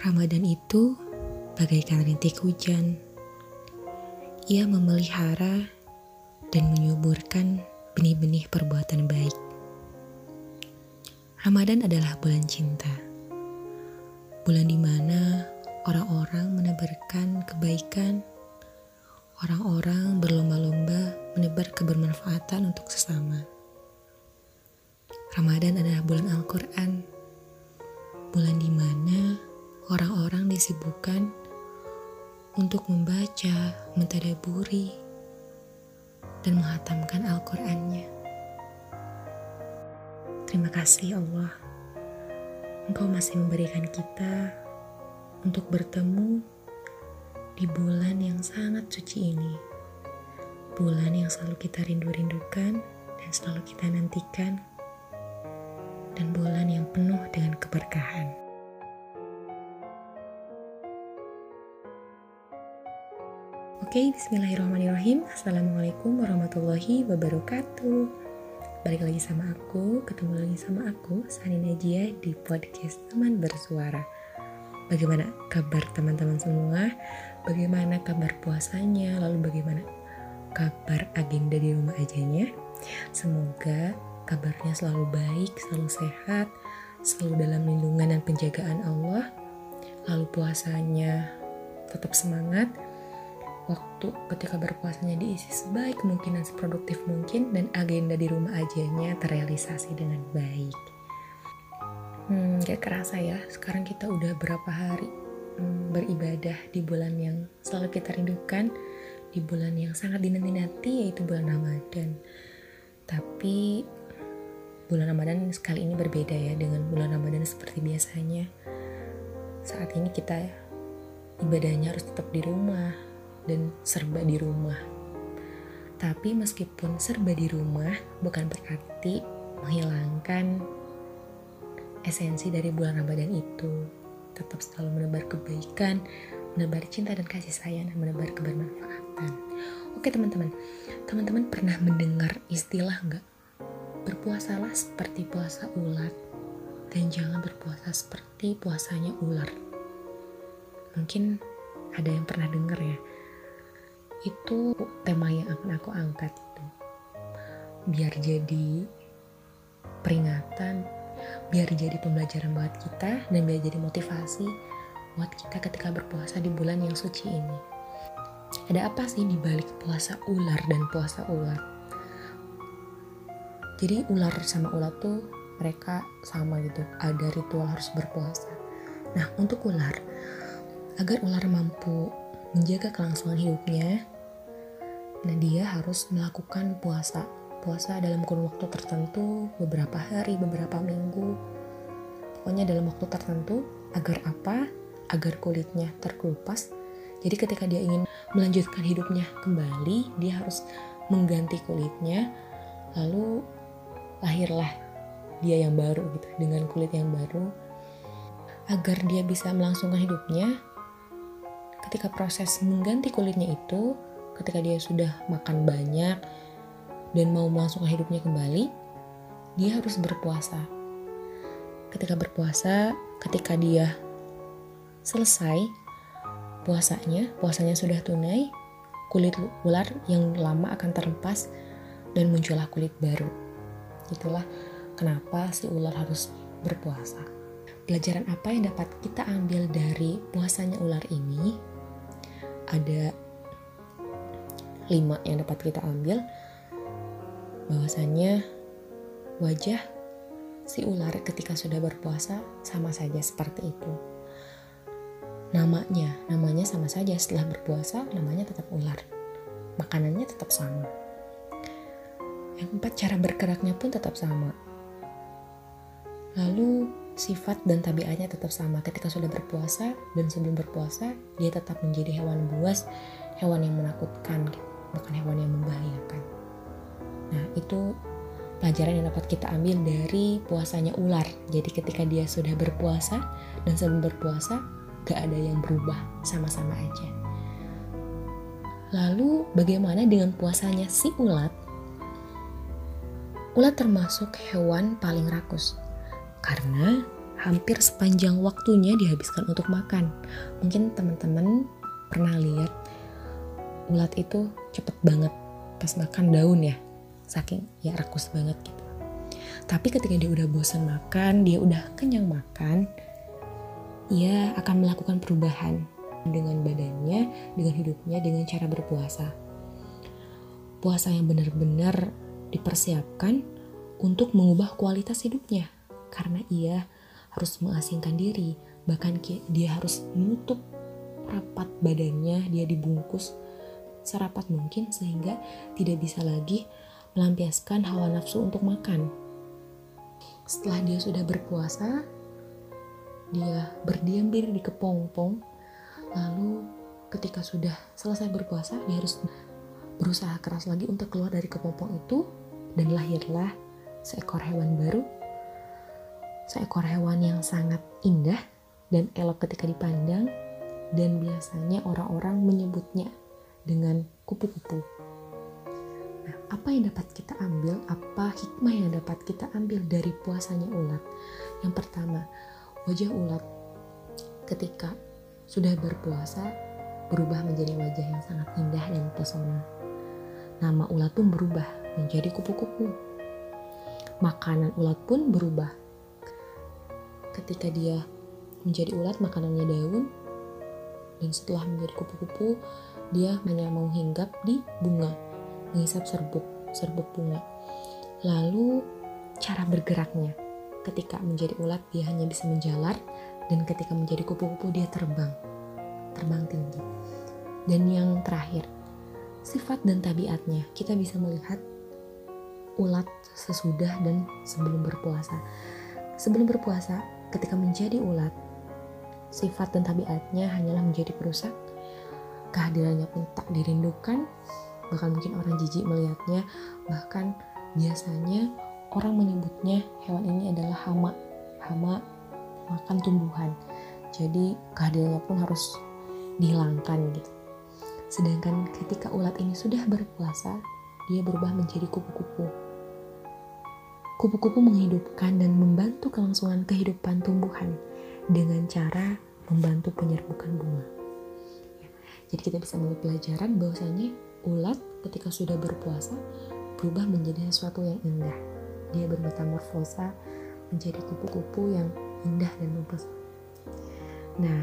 Ramadan itu bagaikan rintik hujan. Ia memelihara dan menyuburkan benih-benih perbuatan baik. Ramadan adalah bulan cinta. Bulan di mana orang-orang menebarkan kebaikan, orang-orang berlomba-lomba menebar kebermanfaatan untuk sesama. Ramadan adalah bulan Al-Quran, bulan di mana orang-orang disibukkan untuk membaca, mentadaburi, dan menghatamkan Al-Qur'annya. Terima kasih Allah, Engkau masih memberikan kita untuk bertemu di bulan yang sangat suci ini. Bulan yang selalu kita rindu-rindukan dan selalu kita nantikan. Dan bulan yang penuh dengan keberkahan. Oke, bismillahirrahmanirrahim. Assalamualaikum warahmatullahi wabarakatuh. Balik lagi sama aku, ketemu lagi sama aku, Sani Najia di podcast Teman Bersuara. Bagaimana kabar teman-teman semua? Bagaimana kabar puasanya? Lalu bagaimana kabar agenda di rumah ajanya? Semoga kabarnya selalu baik, selalu sehat, selalu dalam lindungan dan penjagaan Allah. Lalu puasanya tetap semangat, waktu ketika berpuasanya diisi sebaik mungkin dan seproduktif mungkin dan agenda di rumah ajanya terrealisasi dengan baik. Hmm, gak kerasa ya, sekarang kita udah berapa hari hmm, beribadah di bulan yang selalu kita rindukan, di bulan yang sangat dinanti-nanti yaitu bulan Ramadan. Tapi bulan Ramadan sekali ini berbeda ya dengan bulan Ramadan seperti biasanya. Saat ini kita ibadahnya harus tetap di rumah, dan serba di rumah. Tapi meskipun serba di rumah bukan berarti menghilangkan esensi dari bulan Ramadan itu. Tetap selalu menebar kebaikan, menebar cinta dan kasih sayang, dan menebar kebermanfaatan. Oke teman-teman, teman-teman pernah mendengar istilah nggak? Berpuasalah seperti puasa ular, dan jangan berpuasa seperti puasanya ular. Mungkin ada yang pernah dengar ya, itu tema yang akan aku angkat itu biar jadi peringatan biar jadi pembelajaran buat kita dan biar jadi motivasi buat kita ketika berpuasa di bulan yang suci ini. Ada apa sih di balik puasa ular dan puasa ular jadi ular sama ular tuh mereka sama gitu. Ada ritual harus berpuasa. Nah untuk ular agar ular mampu menjaga kelangsungan hidupnya, nah dia harus melakukan puasa. Puasa dalam kurun waktu tertentu, beberapa hari, beberapa minggu. Pokoknya dalam waktu tertentu, agar apa? Agar kulitnya terkelupas. Jadi ketika dia ingin melanjutkan hidupnya kembali, dia harus mengganti kulitnya, lalu lahirlah dia yang baru gitu, dengan kulit yang baru. Agar dia bisa melangsungkan hidupnya, ketika proses mengganti kulitnya itu, ketika dia sudah makan banyak dan mau melangsungkan hidupnya kembali, dia harus berpuasa. Ketika berpuasa, ketika dia selesai puasanya, puasanya sudah tunai, kulit ular yang lama akan terlepas dan muncullah kulit baru. Itulah kenapa si ular harus berpuasa. Pelajaran apa yang dapat kita ambil dari puasanya ular ini? Ada lima yang dapat kita ambil bahwasanya wajah si ular ketika sudah berpuasa sama saja seperti itu. Namanya, namanya sama saja setelah berpuasa namanya tetap ular. Makanannya tetap sama. Yang keempat, cara bergeraknya pun tetap sama. Lalu sifat dan tabiatnya tetap sama. Ketika sudah berpuasa dan sebelum berpuasa dia tetap menjadi hewan buas hewan yang menakutkan bukan hewan yang membahayakan. Nah itu pelajaran yang dapat kita ambil dari puasanya ular. Jadi ketika dia sudah berpuasa dan sebelum berpuasa gak ada yang berubah sama-sama aja. Lalu bagaimana dengan puasanya si ulat? Ulat termasuk hewan paling rakus karena hampir sepanjang waktunya dihabiskan untuk makan. Mungkin teman-teman pernah lihat ulat itu cepet banget pas makan daun ya, saking ya rakus banget gitu. Tapi ketika dia udah bosan makan, dia udah kenyang makan, ia akan melakukan perubahan dengan badannya, dengan hidupnya, dengan cara berpuasa. Puasa yang benar-benar dipersiapkan untuk mengubah kualitas hidupnya, karena ia harus mengasingkan diri, bahkan dia harus menutup rapat badannya, dia dibungkus serapat mungkin sehingga tidak bisa lagi melampiaskan hawa nafsu untuk makan. Setelah dia sudah berpuasa, dia berdiam diri di kepompong lalu ketika sudah selesai berpuasa dia harus berusaha keras lagi untuk keluar dari kepompong itu dan lahirlah seekor hewan baru seekor hewan yang sangat indah dan elok ketika dipandang dan biasanya orang-orang menyebutnya dengan kupu-kupu. Nah, apa yang dapat kita ambil? Apa hikmah yang dapat kita ambil dari puasanya ulat? Yang pertama, Wajah ulat ketika sudah berpuasa berubah menjadi wajah yang sangat indah dan pesona. Nama ulat pun berubah menjadi kupu-kupu. Makanan ulat pun berubah. Ketika dia menjadi ulat, makanannya daun, dan setelah menjadi kupu-kupu, dia hanya mau hinggap di bunga, menghisap serbuk, serbuk bunga. Lalu cara bergeraknya, Ketika menjadi ulat dia hanya bisa menjalar dan ketika menjadi kupu-kupu dia terbang. Terbang tinggi. Dan yang terakhir, sifat dan tabiatnya. Kita bisa melihat ulat sesudah dan sebelum berpuasa. Sebelum berpuasa, ketika menjadi ulat, sifat dan tabiatnya hanyalah menjadi perusak. Kehadirannya pun tak dirindukan, bahkan mungkin orang jijik melihatnya, bahkan biasanya orang menyebutnya hewan ini adalah hama. Hama makan tumbuhan. Jadi kehadirannya pun harus dihilangkan gitu. Sedangkan ketika ulat ini sudah berpuasa dia berubah menjadi kupu-kupu kupu-kupu menghidupkan dan membantu kelangsungan kehidupan tumbuhan dengan cara membantu penyerbukan bunga jadi kita bisa mengambil pelajaran bahwasanya ulat ketika sudah berpuasa berubah menjadi sesuatu yang indah dia bermetamorfosa menjadi kupu-kupu yang indah dan mempesona. Nah,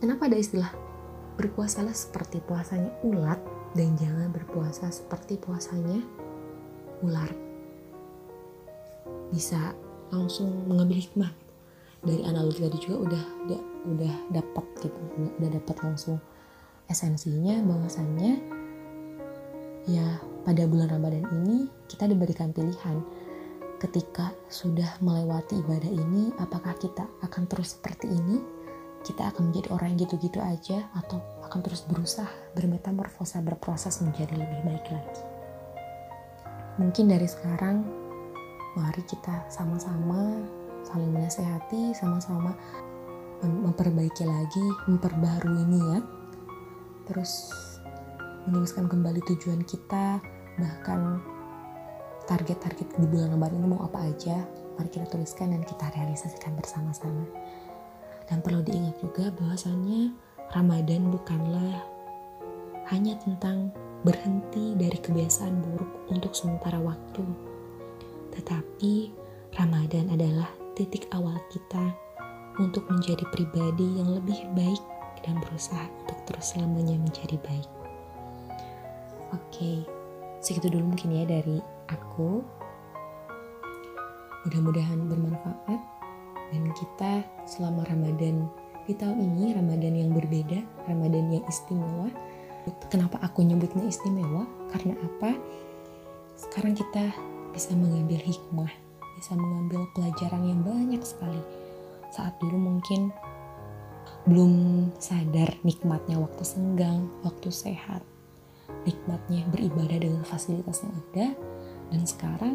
kenapa ada istilah berpuasalah seperti puasanya ulat dan jangan berpuasa seperti puasanya ular? Bisa langsung mengambil hikmah dari analogi tadi juga udah udah, udah dapat gitu, udah dapat langsung esensinya bahwasannya ya pada bulan Ramadan ini kita diberikan pilihan. Ketika sudah melewati ibadah ini apakah kita akan terus seperti ini? Kita akan menjadi orang yang gitu-gitu aja atau akan terus berusaha bermetamorfosa berproses menjadi lebih baik lagi? Mungkin dari sekarang mari kita sama-sama saling menasehati sama-sama memperbaiki lagi memperbarui niat terus menuliskan kembali tujuan kita bahkan target-target di bulan Ramadan ini mau apa aja mari kita tuliskan dan kita realisasikan bersama-sama. Dan perlu diingat juga bahwasannya Ramadan bukanlah hanya tentang berhenti dari kebiasaan buruk untuk sementara waktu tetapi Ramadan adalah titik awal kita untuk menjadi pribadi yang lebih baik dan berusaha untuk terus selamanya menjadi baik. Oke, segitu dulu mungkin ya dari aku. Mudah-mudahan bermanfaat. Dan kita selama Ramadan di tahun ini Ramadan yang berbeda Ramadan yang istimewa. Kenapa aku nyebutnya istimewa? Karena apa? Sekarang kita bisa mengambil hikmah bisa mengambil pelajaran yang banyak sekali. Saat dulu mungkin belum sadar nikmatnya waktu senggang, waktu sehat, nikmatnya beribadah dengan fasilitas yang ada dan sekarang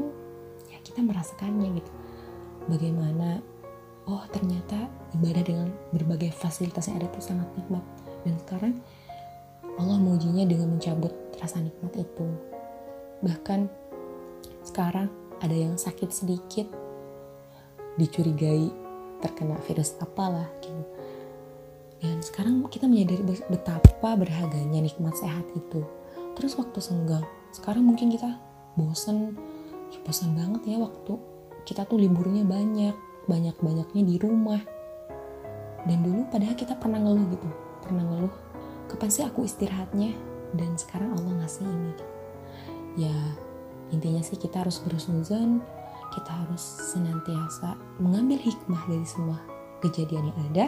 ya kita merasakannya gitu. Bagaimana oh ternyata ibadah dengan berbagai fasilitas yang ada itu sangat nikmat. Dan sekarang Allah mengujinya dengan mencabut rasa nikmat itu. Bahkan sekarang ada yang sakit sedikit dicurigai terkena virus apalah gitu. Dan sekarang kita menyadari betapa berharganya nikmat sehat itu. Terus waktu senggang sekarang mungkin kita bosen ya bosan banget ya waktu kita tuh liburnya banyak banyak-banyaknya di rumah. Dan dulu padahal kita pernah ngeluh gitu pernah ngeluh kapan sih aku istirahatnya? Dan sekarang Allah ngasih ini. Ya intinya sih kita harus berusnuzon kita harus senantiasa mengambil hikmah dari semua kejadian yang ada.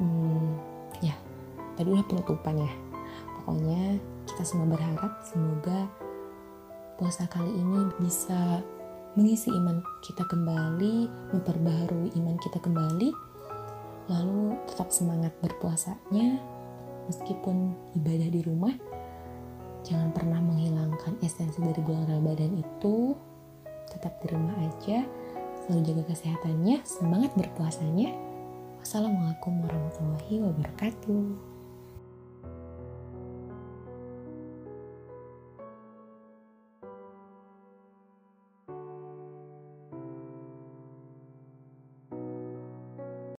Hmm, ya tadi udah penutupan ya. Pokoknya kita semua berharap semoga puasa kali ini bisa mengisi iman kita kembali memperbaharui iman kita kembali lalu tetap semangat berpuasanya meskipun ibadah di rumah jangan pernah menghilangkan esensi dari bulan Ramadan itu. Tetap di rumah aja selalu jaga kesehatannya semangat berpuasanya. Wassalamualaikum warahmatullahi wabarakatuh